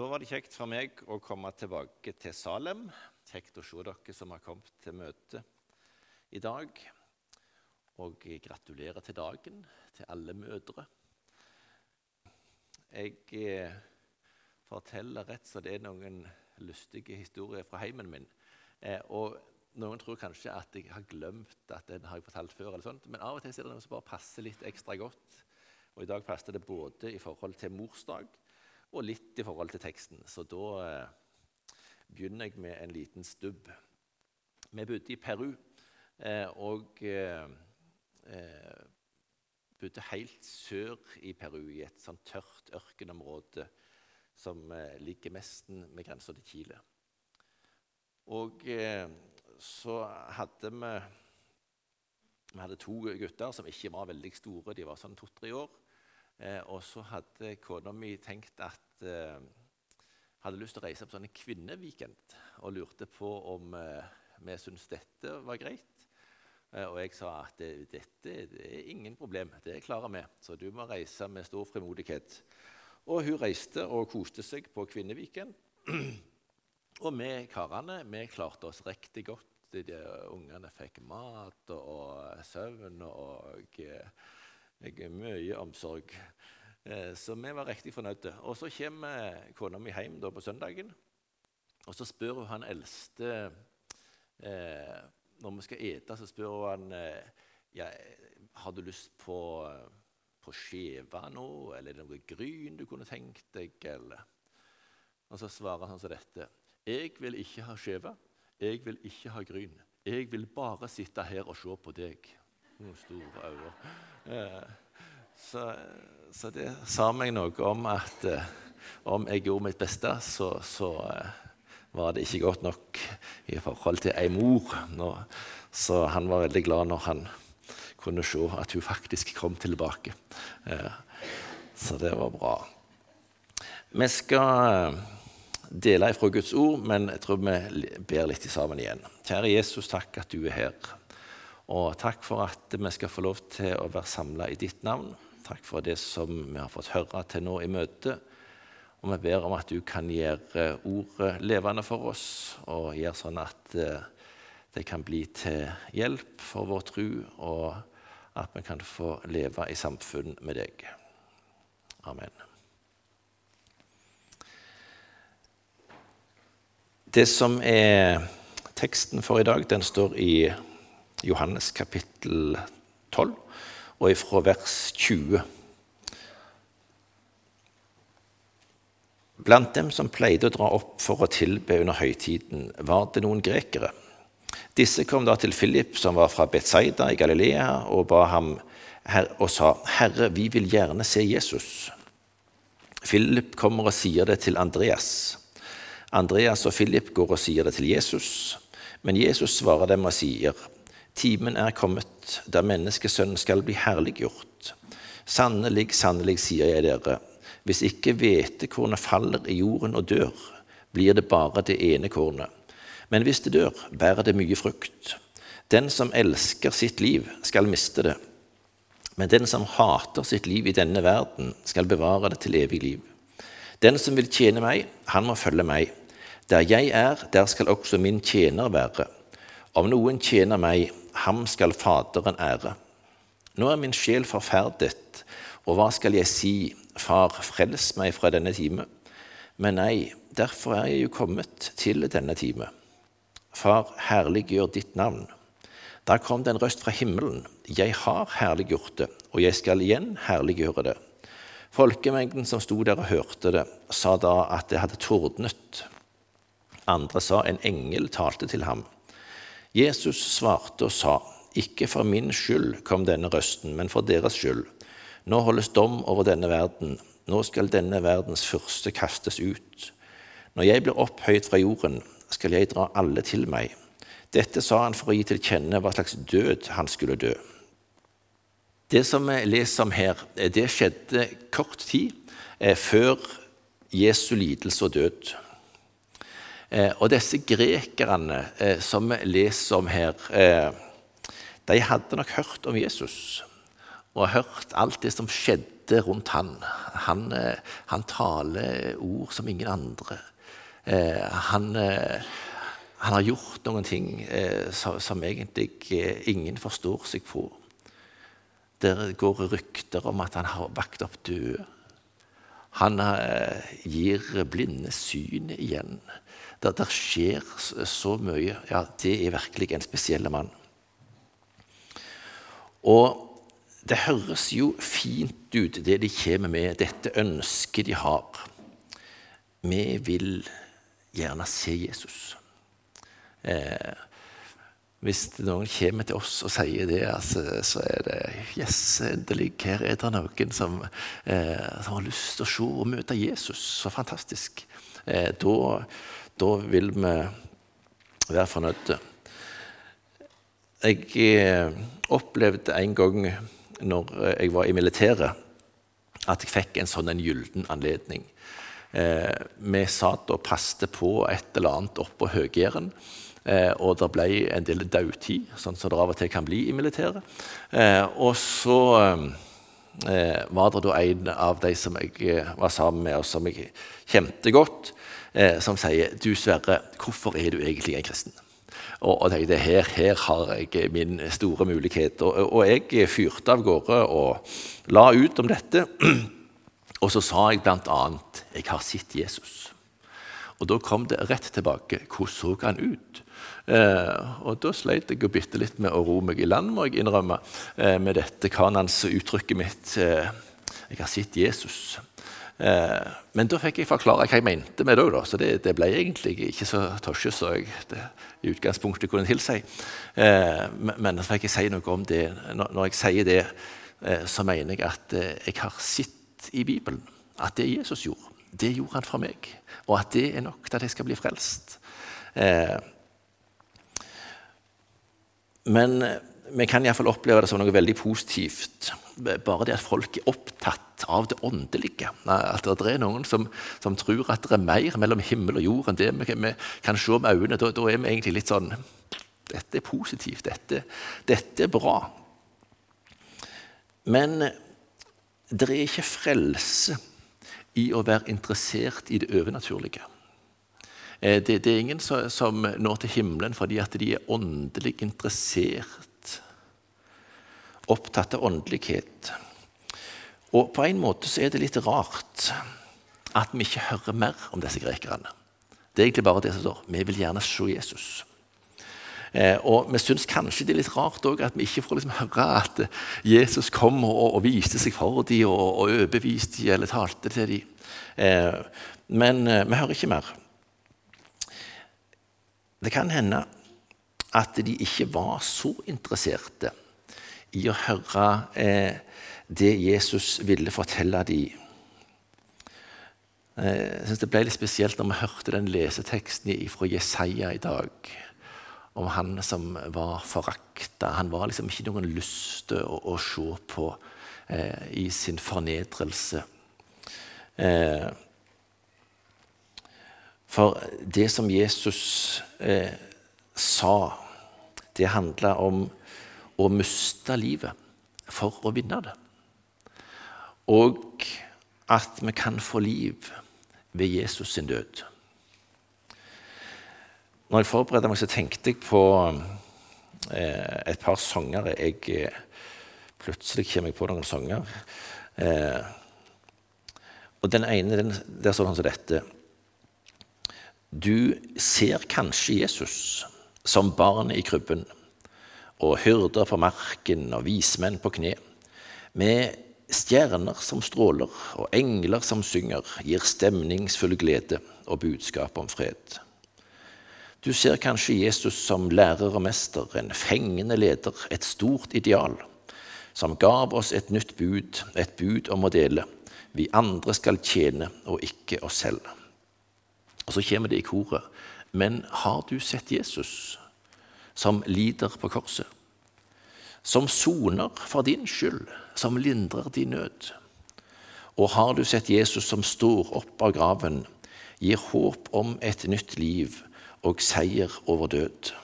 Da var det kjekt for meg å komme tilbake til Salem. Kjekt å se dere som har kommet til møte i dag. Og gratulerer til dagen til alle mødre. Jeg eh, forteller rett så det er noen lystige historier fra heimen min. Eh, og noen tror kanskje at jeg har glemt at den har jeg fortalt før. eller sånt, Men av og til er det noe som bare passer litt ekstra godt. Og i dag passet det både i forhold til morsdag og litt i forhold til teksten. Så da eh, begynner jeg med en liten stubb. Vi bodde i Peru eh, og eh, bodde helt sør i Peru, i et sånn tørt ørkenområde som ligger nesten med grensa til Chile. Og så hadde vi vi hadde to gutter som ikke var veldig store. De var sånn to-tre år. Og så hadde kona mi tenkt at eh, hadde lyst til å reise på sånn en kvinneweekend og lurte på om eh, vi syntes dette var greit. Eh, og jeg sa at det, dette det er ingen problem, det klarer vi. Så du må reise med stor frimodighet. Og hun reiste og koste seg på kvinneweekend. og vi karene vi klarte oss riktig godt. De ungene fikk mat og, og søvn og og, jeg er mye omsorg. Eh, så vi var riktig fornøyde. Og Så kommer kona mi hjem på søndagen, og så spør hun han eldste eh, Når vi skal ete, så spør hun han eh, ja, har du lyst på, på skjeva nå, eller er det noe gryn du kunne tenkt deg? Eller? Og så svarer han som dette. Jeg vil ikke ha skjeva. jeg vil ikke ha gryn. Jeg vil bare sitte her og se på deg. Noen store øyne. Eh, så, så, det sa meg noe om at eh, om jeg gjorde mitt beste, så, så eh, var det ikke godt nok i forhold til ei mor. Nå, så han var veldig glad når han kunne se at hun faktisk kom tilbake. Så det var bra. Vi skal dele ifra Guds ord, men jeg tror vi ber litt sammen igjen. Kjære Jesus, takk at du er her. Og takk for at vi skal få lov til å være samla i ditt navn. Takk for det som vi har fått høre til nå i møtet. Og vi ber om at du kan gjøre ordet levende for oss, og gjøre sånn at eh, det kan bli til hjelp for vår tro, og at vi kan få leve i samfunn med deg. Amen. Det som er teksten for i dag, den står i Johannes kapittel 12, og ifra vers 20. Blant dem som pleide å dra opp for å tilbe under høytiden, var det noen grekere. Disse kom da til Philip, som var fra Betzaida i Galilea, og ba ham og sa, 'Herre, vi vil gjerne se Jesus.' Philip kommer og sier det til Andreas. Andreas og Philip går og sier det til Jesus, men Jesus svarer dem og sier, Timen er kommet da menneskesønnen skal bli herliggjort. Sannelig, sannelig, sier jeg dere, hvis ikke hvetekornet faller i jorden og dør, blir det bare det ene kornet. Men hvis det dør, bærer det mye frukt. Den som elsker sitt liv, skal miste det. Men den som hater sitt liv i denne verden, skal bevare det til evig liv. Den som vil tjene meg, han må følge meg. Der jeg er, der skal også min tjener være. Om noen tjener meg, ham skal Faderen ære. Nå er min sjel forferdet, og hva skal jeg si, Far, frels meg fra denne time? Men nei, derfor er jeg jo kommet til denne time. Far, herliggjør ditt navn. Da kom det en røst fra himmelen. Jeg har herliggjort det, og jeg skal igjen herliggjøre det. Folkemengden som sto der og hørte det, sa da at det hadde tordnet. Andre sa en engel talte til ham. Jesus svarte og sa, Ikke for min skyld kom denne røsten, men for deres skyld. Nå holdes dom over denne verden. Nå skal denne verdens første kastes ut. Når jeg blir opphøyd fra jorden, skal jeg dra alle til meg. Dette sa han for å gi til kjenne hva slags død han skulle dø. Det som vi leser om her, det skjedde kort tid eh, før Jesu lidelse og død. Eh, og disse grekerne eh, som vi leser om her, eh, de hadde nok hørt om Jesus. og hørt alt det som skjedde rundt han. Han, han taler ord som ingen andre. Han, han, har gjort noen ting som egentlig ingen forstår seg på. Der går rykter om at han har vakt opp døde. Han gir blinde syn igjen. Det der skjer så mye. Ja, det er virkelig en spesiell mann. Og det høres jo fint ut, det de kommer med, dette ønsket de har. Vi vil gjerne se Jesus. Eh, hvis noen kommer til oss og sier det, altså, så er det Yes, endelig, her er det noen som, eh, som, har lyst til å se og møte Jesus. Så fantastisk. Eh, da, da, vil vi være fornøyde. Jeg eh, opplevde en gang når jeg var i militæret, at jeg fikk en sånn en gyllen anledning. Eh, vi satt og passet på et eller annet oppå Høgjæren. Eh, og det ble en del dødtid, sånn som det av og til kan bli i militæret. Eh, og så eh, var det da en av de som jeg eh, var sammen med, og som jeg kjente godt, som sier Du Sverre, hvorfor er du egentlig en kristen? Og, og tenkte her, her har jeg min store mulighet. Og, og jeg fyrte av gårde og la ut om dette. Og så sa jeg bl.a.: Jeg har sett Jesus. Og da kom det rett tilbake. Hvordan så han ut? Eh, og da sleit jeg jo bitte litt med å ro meg i land, må jeg innrømme, eh, med dette kanans-uttrykket mitt. Eh, jeg har sett Jesus. Eh, men da fikk jeg forklare hva jeg mente med det òg, så det, det, ble egentlig ikke så tosje som jeg det, i utgangspunktet kunne tilsi. Eh, men så fikk jeg si noe om det. Når, når jeg sier det, eh, så mener jeg at jeg har sett i Bibelen at det Jesus gjorde, det gjorde han for meg. Og at det er nok til at jeg skal bli frelst. Men vi kan iallfall oppleve det som noe veldig positivt. Bare det at folk er opptatt av det åndelige. At det er noen som, som tror at det er mer mellom himmel og jord enn det vi, vi kan se med øynene. Da, da, er vi egentlig litt sånn Dette er positivt. Dette, dette er bra. Men det er ikke frelse i å være interessert i det overnaturlige. Eh, det, det, er ingen som når til himmelen fordi at de er åndelig interessert opptatt av åndelighet. Og på en måte så er det litt rart at vi ikke hører mer om disse grekerne. Det er egentlig bare det som står. Vi vil gjerne se Jesus. Eh, og Vi syns kanskje det er litt rart at vi ikke får liksom høre at Jesus kom og, og viste seg for dem og, og overbeviste dem eller talte til dem. Eh, men eh, vi hører ikke mer. Det kan hende at de ikke var så interesserte i å høre eh, det Jesus ville fortelle dem. Eh, jeg synes Det ble litt spesielt når vi hørte den leseteksten fra Jesaja i dag. Om han som var forakta. Han var liksom ikke noen lyst til å, å se på eh, i sin fornedrelse. Eh, for det som Jesus eh, sa, det handla om å miste livet for å vinne det. Og at vi kan få liv ved Jesus sin død. Når jeg forberedte meg, så tenkte jeg på eh, et par sanger. Jeg, eh, plutselig kommer jeg på noen sanger. Eh, og den ene den, der står sånn som dette. Du ser kanskje Jesus som barnet i krybben og hyrder på marken og vismenn på kne. Med stjerner som stråler og engler som synger, gir stemningsfull glede og budskap om fred. Du ser kanskje Jesus som lærer og mester, en fengende leder, et stort ideal, som gav oss et nytt bud, et bud om å dele. Vi andre skal tjene og ikke oss selv. Og så kommer det i koret. Men har du sett Jesus? som lider på korset. Som soner for din skyld, som lindrer din nød. Og har du sett Jesus som står opp av graven, gir håp om et nytt liv og seier over død.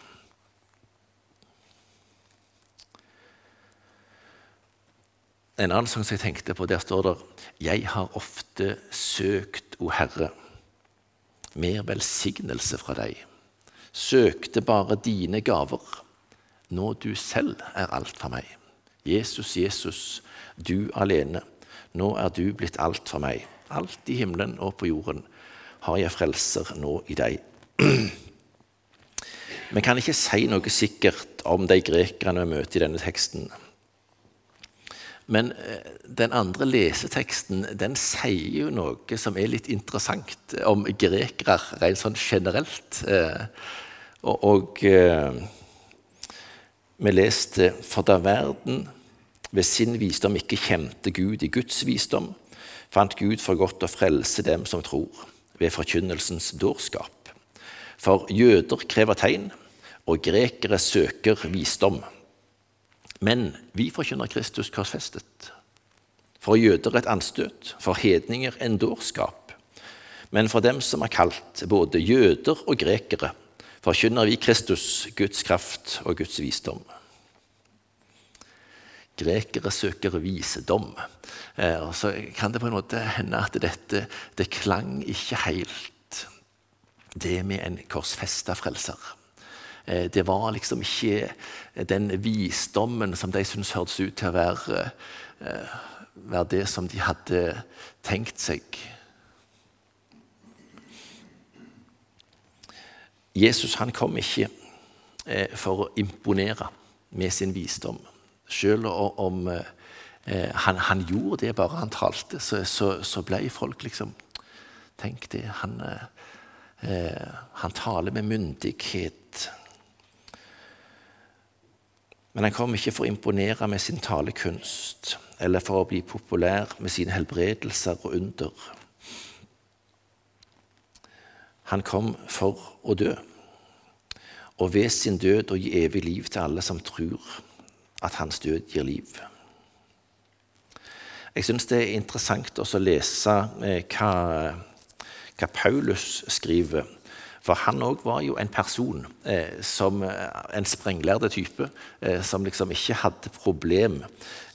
en annen sang som jeg tenkte på, der står det Jeg har ofte søkt, o Herre, mer velsignelse fra deg. Søkte bare dine gaver, nå du selv er alt for meg. Jesus, Jesus, du alene, nå er du blitt alt for meg. Alt i himmelen og på jorden har jeg frelser nå i deg. Vi kan ikke si noe sikkert om de grekerne vi møter i denne teksten. Men eh, den andre leseteksten den sier jo noe som er litt interessant om grekere rent sånn generelt. Eh, og, og eh, vi leste For da verden ved sin visdom ikke kjente Gud i Guds visdom, fant Gud for godt å frelse dem som tror, ved forkynnelsens dårskap. For jøder krever tegn, og grekere søker visdom. Men vi forkynner Kristus korsfestet. For jøder et anstøt, for hedninger en dårskap. Men for dem som er kalt, både jøder og grekere, forkynner vi Kristus, Guds kraft og Guds visdom. Grekere søker visdom. Eh, og så kan det på en måte hende at dette det klang ikke helt, det med en korsfesta frelser. Eh, det var liksom ikke den visdommen som de syntes hørtes ut til å være, eh, være det som de hadde tenkt seg. Jesus han kom ikke eh, for å imponere med sin visdom. Selv om han, han gjorde det bare han talte, så, så, så ble folk liksom Tenk det. Han, han taler med myndighet. Men han kom ikke for å imponere med sin talekunst eller for å bli populær med sine helbredelser og under. Han kom for å dø, og ved sin død å gi evig liv til alle som tror at hans død gir liv. Jeg syns det er interessant å lese eh, hva, hva Paulus skriver for han òg var jo en person, eh, som eh, en sprenglærde type, eh, som liksom ikke hadde problem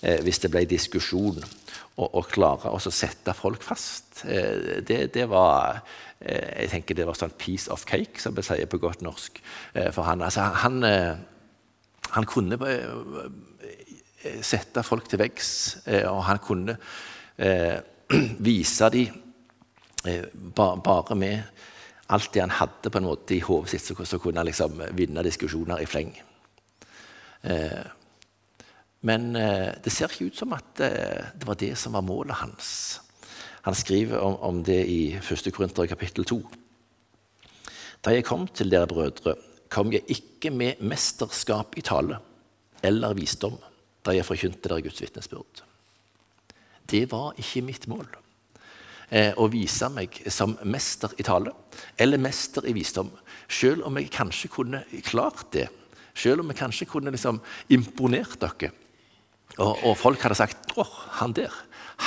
eh, hvis det ble diskusjon, å klare å sette folk fast. Eh, det, det, var eh, jeg tenker det var sånn piece of cake, som vi sier på godt norsk. for han, altså, han, han kunne sette folk til veggs, og han kunne vise dem bare med alt det han hadde på en måte i hodet sitt, så, kunne han liksom vinne diskusjoner i fleng. Eh, men eh, det ser ikke ut som at eh, det var det som var målet hans. Han skriver om, om det i 1. Korinter kapittel 2. Da jeg kom til dere brødre, kom jeg ikke med mesterskap i tale eller visdom da jeg forkynte dere Guds vitnesbyrd. Det var ikke mitt mål eh, å vise meg som mester i tale eller mester i visdom. Selv om jeg kanskje kunne klart det. Selv om jeg kanskje kunne liksom imponert dere. Og, og, folk hadde sagt 'Å, han der,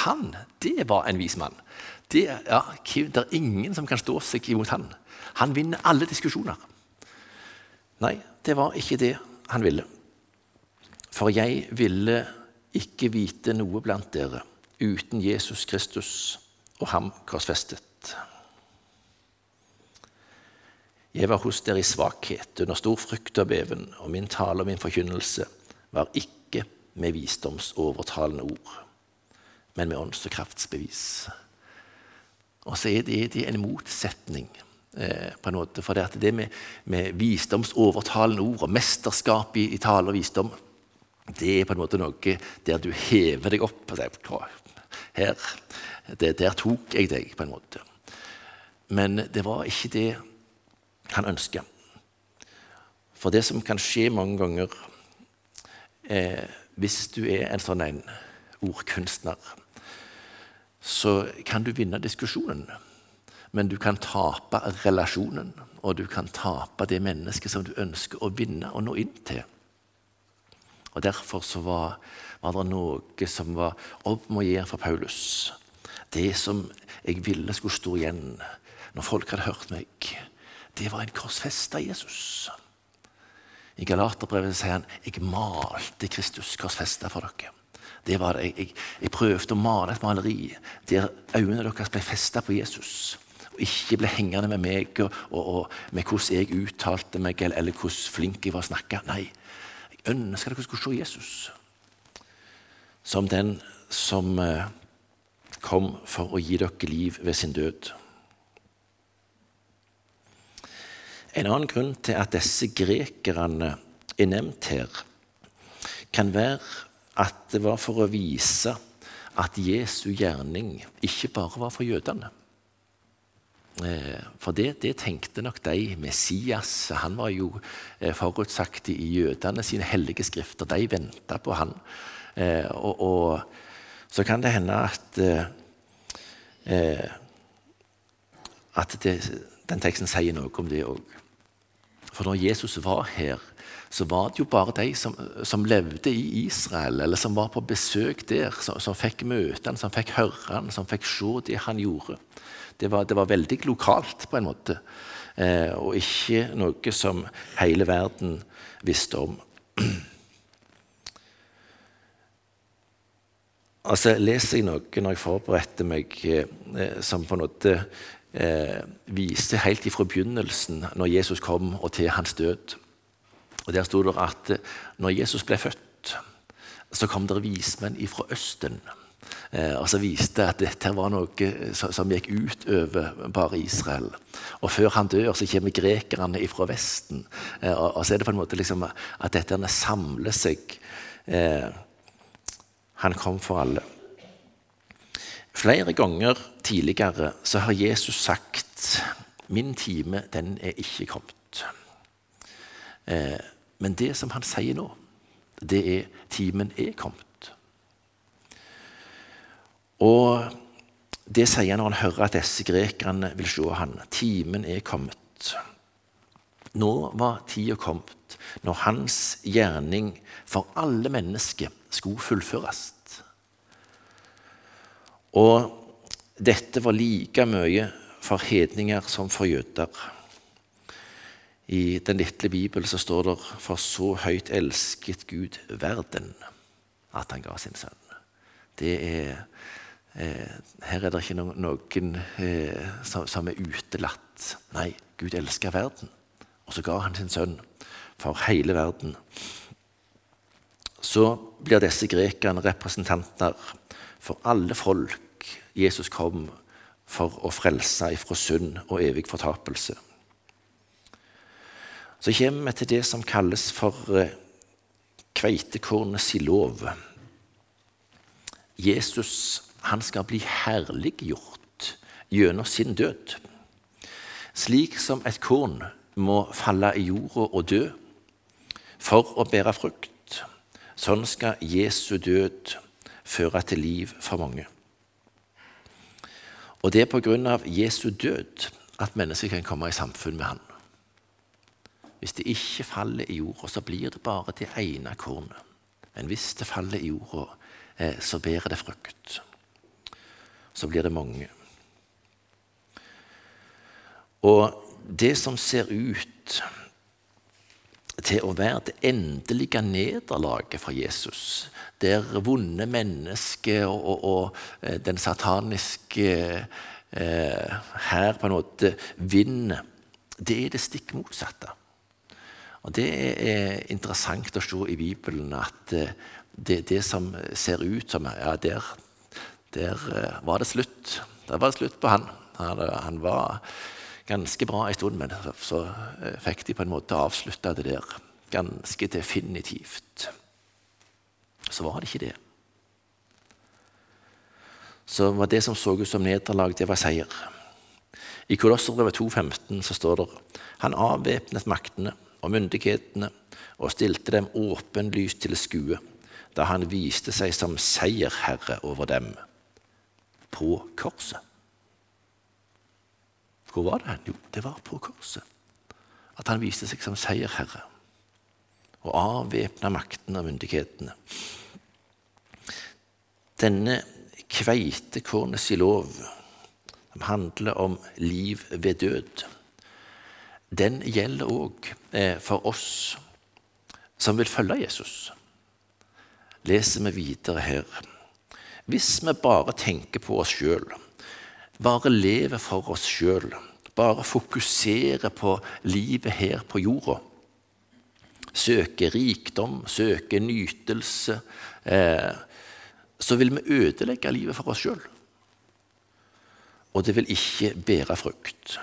han, det var en vis mann'. Det, ja, det er ingen som kan stå seg imot han. Han vinner alle diskusjoner. Nei, det var ikke det han ville. For jeg ville ikke vite noe blant dere uten Jesus Kristus og ham korsfestet. Jeg var hos dere i svakhet, under stor frykt og beven, og min tale og min forkynnelse var ikke med visdomsovertalende ord, men med ånds- og kraftsbevis. Og så er det, det er en motsetning. Eh, på en måte, For det, det med, med visdomsovertalende ord og mesterskap i, i tale og visdom, det er på en måte noe der du hever deg opp og sier her, det, Der tok jeg deg, på en måte. Men det var ikke det han ønska. For det som kan skje mange ganger eh, hvis du er en sånn en ordkunstner, så kan du vinne diskusjonen. Men du kan tape relasjonen, og du kan tape det mennesket som du ønsker å vinne og nå inn til. Og Derfor var, var det noe som var med å gjøre for Paulus. Det som jeg ville skulle stå igjen når folk hadde hørt meg, det var en korsfesta Jesus. I Galaterbrevet sier han 'Jeg malte Kristus korsfesta for dere'. Det var det. Jeg, jeg, jeg prøvde å male et maleri der øynene deres ble festa på Jesus. Og ikke ble hengende med meg og, og, og med hvordan jeg uttalte meg, eller, eller hvor flink jeg var å snakke. Nei, jeg ønska dere skulle se Jesus som den som eh, kom for å gi dere liv ved sin død. En annen grunn til at disse grekerne er nevnt her, kan være at det var for å vise at Jesu gjerning ikke bare var for jødene. Eh, for det, det, tenkte nok de. Messias han var jo eh, forutsagt i jødene sine hellige skrifter. De venta på han. Eh, og, og, så kan det hende at at det, den teksten sier noe om det òg. For når Jesus var her, så var det jo bare de som, som, levde i Israel, eller som var på besøk der, som, som fikk møte han, som fikk høre han, som fikk se det han gjorde. Det var, det var veldig lokalt, på en måte, eh, og ikke noe som hele verden visste om. Altså, leser jeg noe når jeg forberedte meg, eh, som på en måte eh, viser helt ifra begynnelsen, når Jesus kom, og til hans død. Og Der sto det at eh, når Jesus ble født, så kom det vismenn ifra Østen. Eh, og så viste at dette var noe som gikk utover bare Israel. Og før han dør, så kommer grekerne ifra Vesten. Eh, og, så er det på en måte liksom at dette samler seg. Han kom for alle. Flere ganger tidligere så har Jesus sagt 'Min time, den er ikke kommet'. Eh, men det som han sier nå, det er timen er kommet. Og det sier han når han hører at disse grekerne vil se han. Timen er kommet. Nå var tida kommet når hans gjerning for alle mennesker skulle fullføres. Og dette var like mye for hedninger som for jøder. I den lille Bibelen så står det 'For så høyt elsket Gud verden at han ga sin sønn'. Det er, eh, her er det ikke noen, eh, som, som, er utelatt. Nei, Gud elsker verden, og så ga han sin sønn for hele verden. Så blir disse grekerne representanter for alle folk. Jesus kom for å frelse ifra synd og evig fortapelse. Så kommer vi til det som kalles for eh, kveitekornets lov. Jesus han skal bli herliggjort gjennom sin død. Slik som et korn må falle i jorda og dø for å bære frukt, sånn skal Jesu død føre til liv for mange. Og det er av Jesu død at mennesker kan komme i samfunn med Han. Hvis det ikke faller i jorda, så blir det bare det ene kornet. Men hvis det faller i jorda, eh, så bærer det frukt. Så blir det mange. Og det som ser ut til å være det endelige nederlaget for Jesus, der vonde mennesker og, og, og eh, den sataniske eh, her på en måte vinner, det er det stikk motsatte. Og Det er interessant å se i Bibelen at eh, det, det som ser ut som Ja, der, der eh, var det slutt. Der var det slutt på han. Han, han var ganske bra en stund, men så eh, fikk de på en måte avslutta det der ganske definitivt. Så var det ikke det. Så var det som så ut som nederlag, det var seier. I Kolosserbrevet 2,15 så står det han avvæpnet maktene og myndighetene og stilte dem åpenlyst til skue da han viste seg som seierherre over dem på korset. Hvor var det? Jo, det var på korset. At han viste seg som seierherre og avvæpna makten og myndighetene. Denne kveitekornets lov, som handler om liv ved død, den gjelder òg eh, for oss som vil følge Jesus. leser vi videre her. Hvis vi bare tenker på oss sjøl, bare lever for oss sjøl, bare fokuserer på livet her på jorda, søker rikdom, søker nytelse, eh, så vil vi ødelegge livet for oss sjøl. Og det vil ikke bære frukt.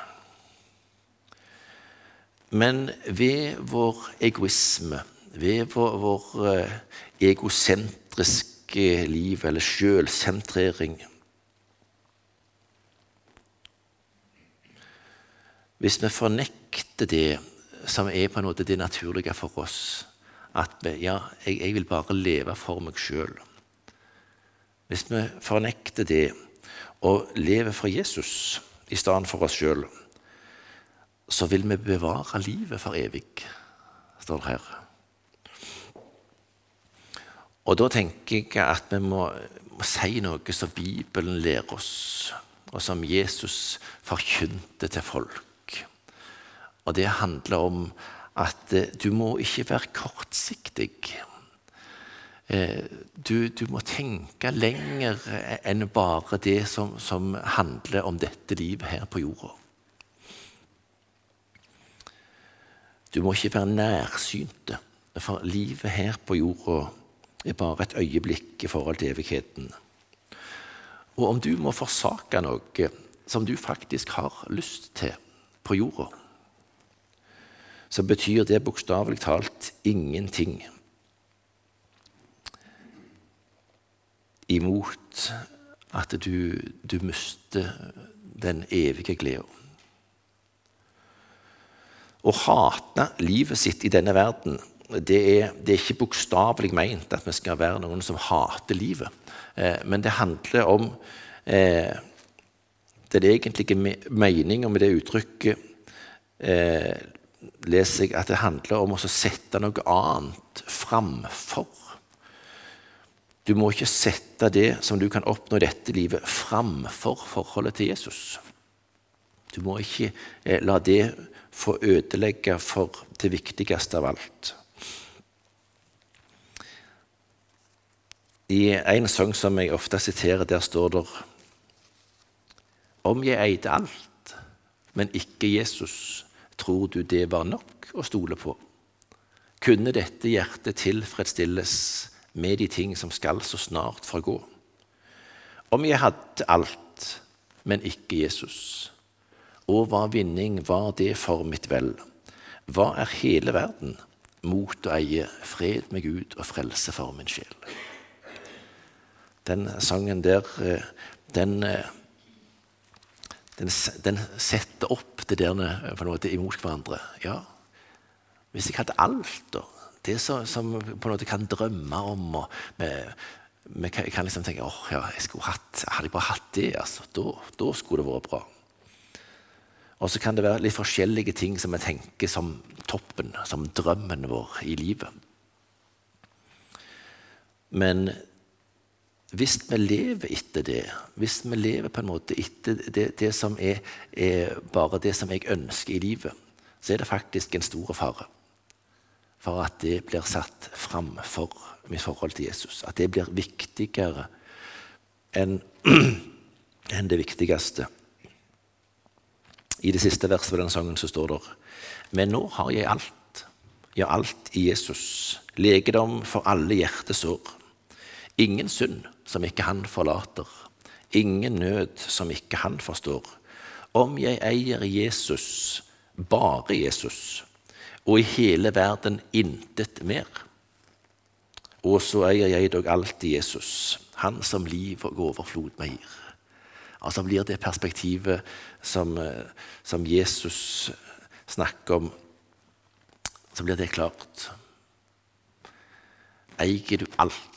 Men ved vår egoisme, ved vår, vår eh, egosentriske liv, eller sjølsentrering Hvis vi fornekter det som er på en måte det naturlige for oss, at vi, ja, jeg, jeg vil bare leve for meg sjøl Hvis vi fornekter det og lever for Jesus i stedet for oss sjøl, så vil vi bevare livet for evig, står det her. Og da tenker jeg at vi må, må si noe som Bibelen lærer oss, og som Jesus forkynte til folk. Og det handler om at eh, du må ikke være kortsiktig. Eh, du, du, må tenke lenger enn bare det som, som handler om dette livet her på jorda. Du må ikke være nærsynte, for livet her på jorda er bare et øyeblikk i forhold til evigheten. Og om du må forsake noe som du faktisk har lyst til på jorda, så betyr det bokstavelig talt ingenting imot at du, du mister den evige gleden. Å hate livet sitt i denne verden det er, det er ikke bokstavelig meint at vi skal være noen som hater livet. Eh, men det handler om eh, den egentlige meninga med det uttrykket eh, leser jeg at det handler om å sette noe annet framfor. Du må ikke sette det som du kan oppnå i dette livet, framfor forholdet til Jesus. Du må ikke eh, la det få ødelegge for det viktigste av alt. I en sang som jeg ofte siterer, der står det Om jeg eide alt, men ikke Jesus, tror du det var nok å stole på? Kunne dette hjertet tilfredsstilles med de ting som skal så snart forgå? Om jeg hadde alt, men ikke Jesus, og hva vinning var det for mitt vel? Hva er hele verden mot å eie fred med Gud og frelse for min sjel? Den sangen der, eh, den, eh, den, den setter opp det der eh, på en måte imot hverandre. Ja, hvis jeg hadde alt, da Det som, som på en måte kan drømme om og Vi kan liksom tenke åh, ja, hatt, hadde jeg bare hatt det, altså, da skulle det vært bra. Og så kan det være litt forskjellige ting som vi tenker som toppen, som drømmen vår i livet. Men hvis vi lever etter det, hvis vi lever på en måte etter det, det som er, er, bare det som jeg ønsker i livet, så er det faktisk en stor fare for at det blir satt framfor mitt forhold til Jesus. At det blir viktigere enn en det viktigste. I det siste verset på denne sangen så står det Men nå har jeg alt, ja, alt i Jesus. Legedom for alle hjertesår. Ingen synd som ikke han forlater. Ingen nød som ikke han forstår. Om jeg eier Jesus, bare Jesus, og i hele verden intet mer. Og så eier jeg dog alltid Jesus, han som liv og overflod meg gir. Altså blir det perspektivet som, eh, som Jesus snakker om, så blir det klart. Eier du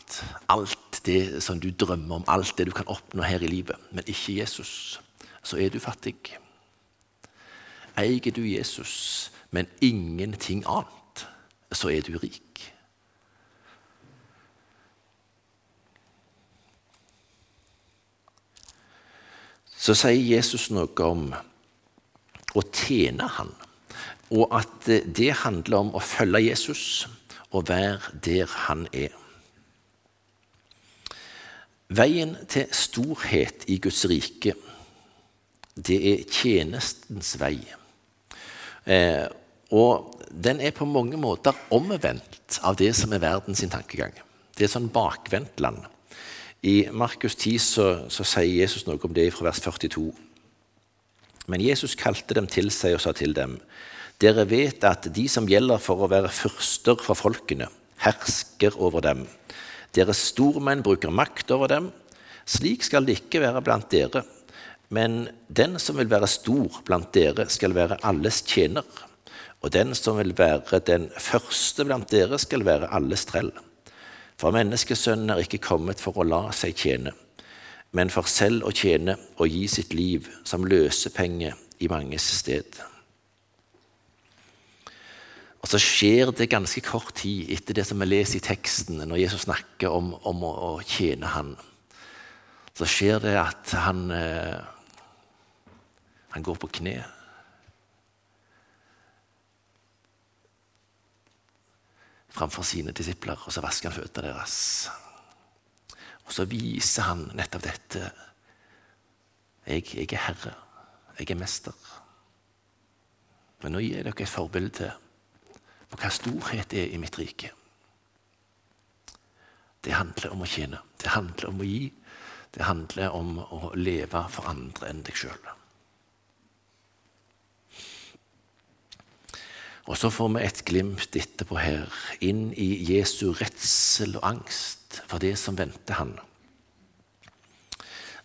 alt, alt det som du drømmer om, alt det du kan oppnå her i livet, men ikke Jesus, så er du fattig. Eier du Jesus, men ingenting annet, så er du rik. så sier Jesus noe om å tjene Han, og at det handler om å følge Jesus og være der han er. Veien til storhet i Guds rike, det er tjenestens vei. Eh, og den er på mange måter omvendt av det som er verdens tankegang. Det er sånn bakvendt land. I Markus 10 så, så, sier Jesus noe om det fra vers 42. Men Jesus kalte dem til seg og sa til dem.: Dere vet at de som gjelder for å være fyrster for folkene, hersker over dem. Deres stormenn bruker makt over dem. Slik skal det ikke være blant dere. Men den som vil være stor blant dere, skal være alles tjener. Og den som vil være den første blant dere, skal være alles trell. For menneskesønnen er ikke kommet for å la seg tjene, men for selv å tjene og gi sitt liv som løsepenge i manges sted. Og så skjer det ganske kort tid etter det som vi leser i teksten, når Jesus snakker om, om å, å, tjene Han. Så skjer det at han, eh, han går på kne. framfor sine disipler, og så vasker han føttene deres. Og så viser han nettopp dette. Jeg, jeg, er herre. Jeg er mester. Men nå gir jeg dere et forbilde på hva storhet er i mitt rike. Det handler om å tjene. Det handler om å gi. Det handler om å leve for andre enn deg sjøl. Og så får vi et glimt etterpå her, inn i Jesu redsel og angst for det som venter han.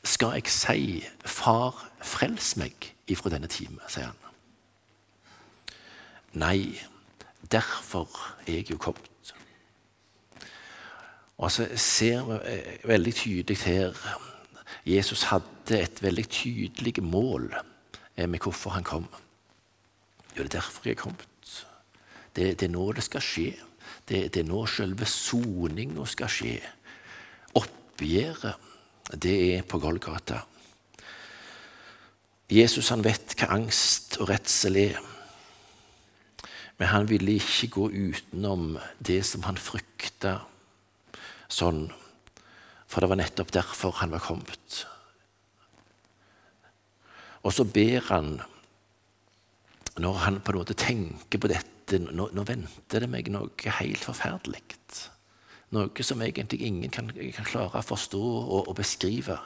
Skal jeg si, Far, frels meg ifra denne time, sier han. Nei, derfor er jeg jo kommet. Og så ser vi eh, veldig tydelig her Jesus hadde et veldig tydelig mål eh, med hvorfor han kom. Jo, det er derfor jeg er kommet. Det, det er nå det skal skje. Det, det er nå selve soninga skal skje. Oppgjøret, det er på Golgata. Jesus han vet hva angst og redsel er. Men han ville ikke gå utenom det som han frykta sånn. For det var nettopp derfor han var kommet. Og så ber han, når han på en måte tenker på dette nå, nå, venter det meg noe helt forferdelig. Noe som egentlig ingen kan, kan klare å forstå og, og beskrive.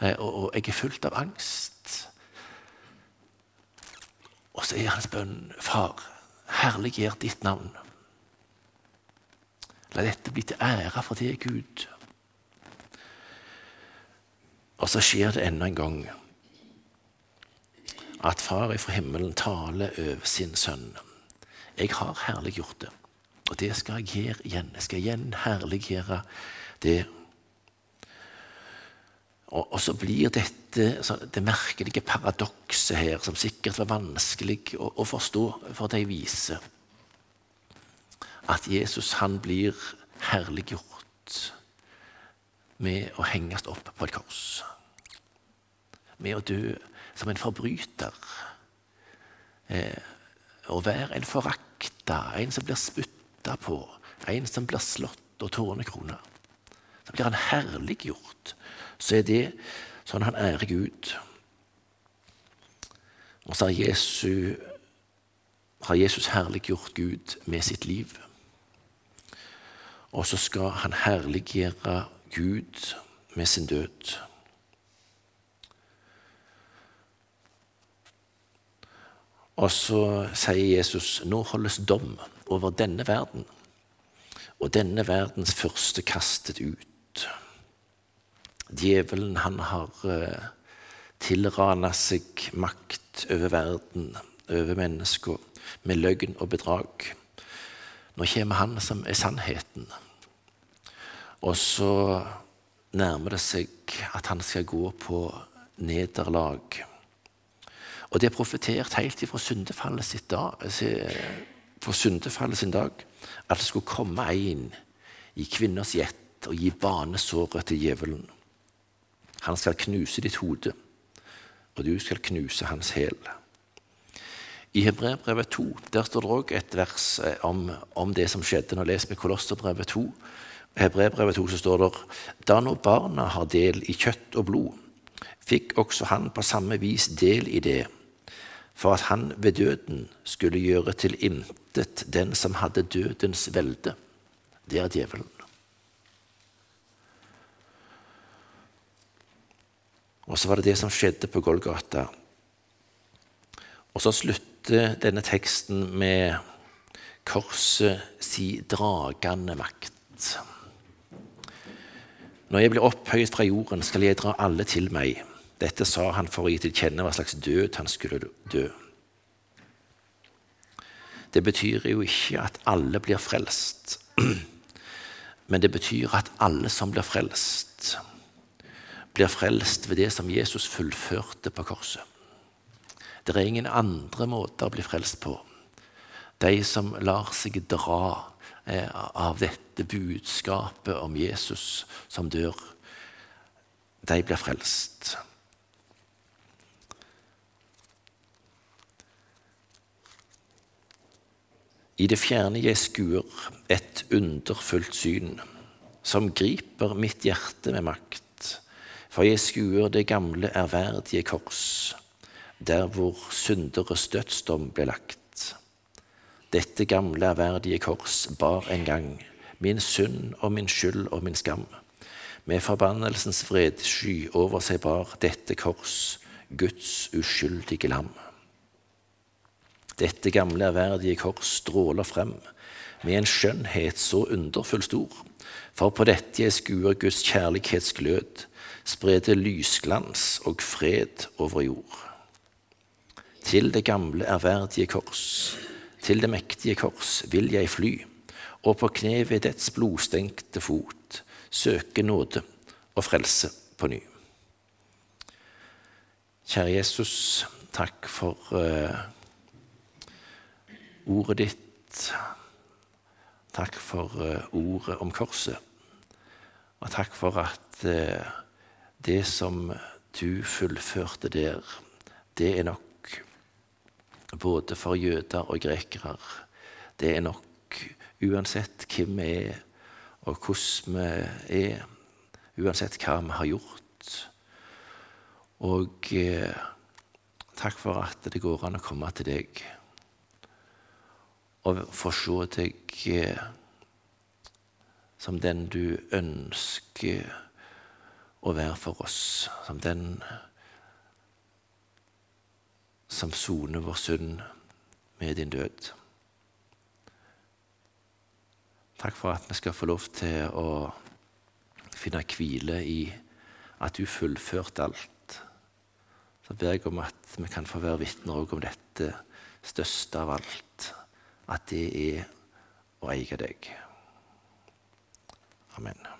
Eh, og, og, jeg er fullt av angst. Og så er hans bønn, Far, herliggjør ditt navn. La dette bli til ære for deg, Gud. Og så skjer det enda en gang at Far ifra himmelen taler over sin sønn. Jeg har herliggjort det. Og det skal jeg gjøre igjen. Jeg skal igjen herliggjøre det. Og, og så blir dette det merkelige paradokset her, som sikkert var vanskelig å, å forstå for de vise, at Jesus han blir herliggjort med å henges opp på et kors. Med å dø som en forbryter. Eh, å være en forakta, en som blir spytta på, en som blir slått og tårnekrona. Så blir han herliggjort. Så er det sånn han ærer Gud. Og så har Jesus, har Jesus herliggjort Gud med sitt liv. Og så skal han herliggjøre Gud med sin død. Og så sier Jesus nå holdes dom over denne verden, og denne verdens første kastet ut. Djevelen, han har uh, tilrana seg makt over verden, over mennesker, med løgn og bedrag. Nå kommer han som er sannheten. Og så nærmer det seg at han skal gå på nederlag. Og det er profetert helt fra syndefallet, sitt dag, for syndefallet sin dag at det skulle komme en i kvinners gjett og gi banesåret til djevelen. Han skal knuse ditt hode, og du skal knuse hans hæl. I Hebreerbrevet 2 der står det òg et vers eh, om, om, det som skjedde. Nå leser vi Kolosserbrevet 2, Hebreerbrevet 2 så står det da nå barna har del i kjøtt og blod, fikk også han på samme vis del i det, for at han ved døden skulle gjøre til intet den som hadde dødens velde. Det er djevelen. Og så var det det som skjedde på Golgata. Og så slutter denne teksten med korset si dragende makt. Når jeg blir opphøyet fra jorden, skal jeg dra alle til meg. Dette sa han for å gi til kjenne hva slags død han skulle dø. Det betyr jo ikke at alle blir frelst, men det betyr at alle som blir frelst, blir frelst ved det som Jesus fullførte på korset. Det er ingen andre måter å bli frelst på. De som lar seg dra eh, av dette budskapet om Jesus som dør, de blir frelst. I det fjerne jeg skuer et underfullt syn, som griper mitt hjerte med makt. For jeg skuer det gamle, ærverdige kors, der hvor synderes dødsdom ble lagt. Dette gamle, ærverdige kors bar en gang min synd og min skyld og min skam. Med forbannelsens vredsky over seg bar dette kors Guds uskyldige lam. Dette gamle, ærverdige kors stråler frem med en skjønnhet så underfull stor, for på dette jeg skuer Guds kjærlighetsglød, spredte lysglans og fred over jord. Til det gamle, ærverdige kors, til det mektige kors vil jeg fly, og på kne ved dets blodstengte fot søke nåde og frelse på ny. Kjære Jesus, takk for uh, ordet ditt. Takk for uh, ordet om korset. Og takk for at uh, det som du fullførte der, det er nok både for jøder og grekere. Det er nok uansett hvem vi er, og hvordan vi er, uansett hva vi har gjort. Og eh, takk for at det går an å komme til deg og få se deg eh, som den du ønsker å være for oss, som den som soner vår synd med din død. Takk for at vi skal få lov til å finne hvile i at du fullførte alt. Så ber jeg om at vi kan få være vitner om dette største av alt, at det er å eie deg. Amen.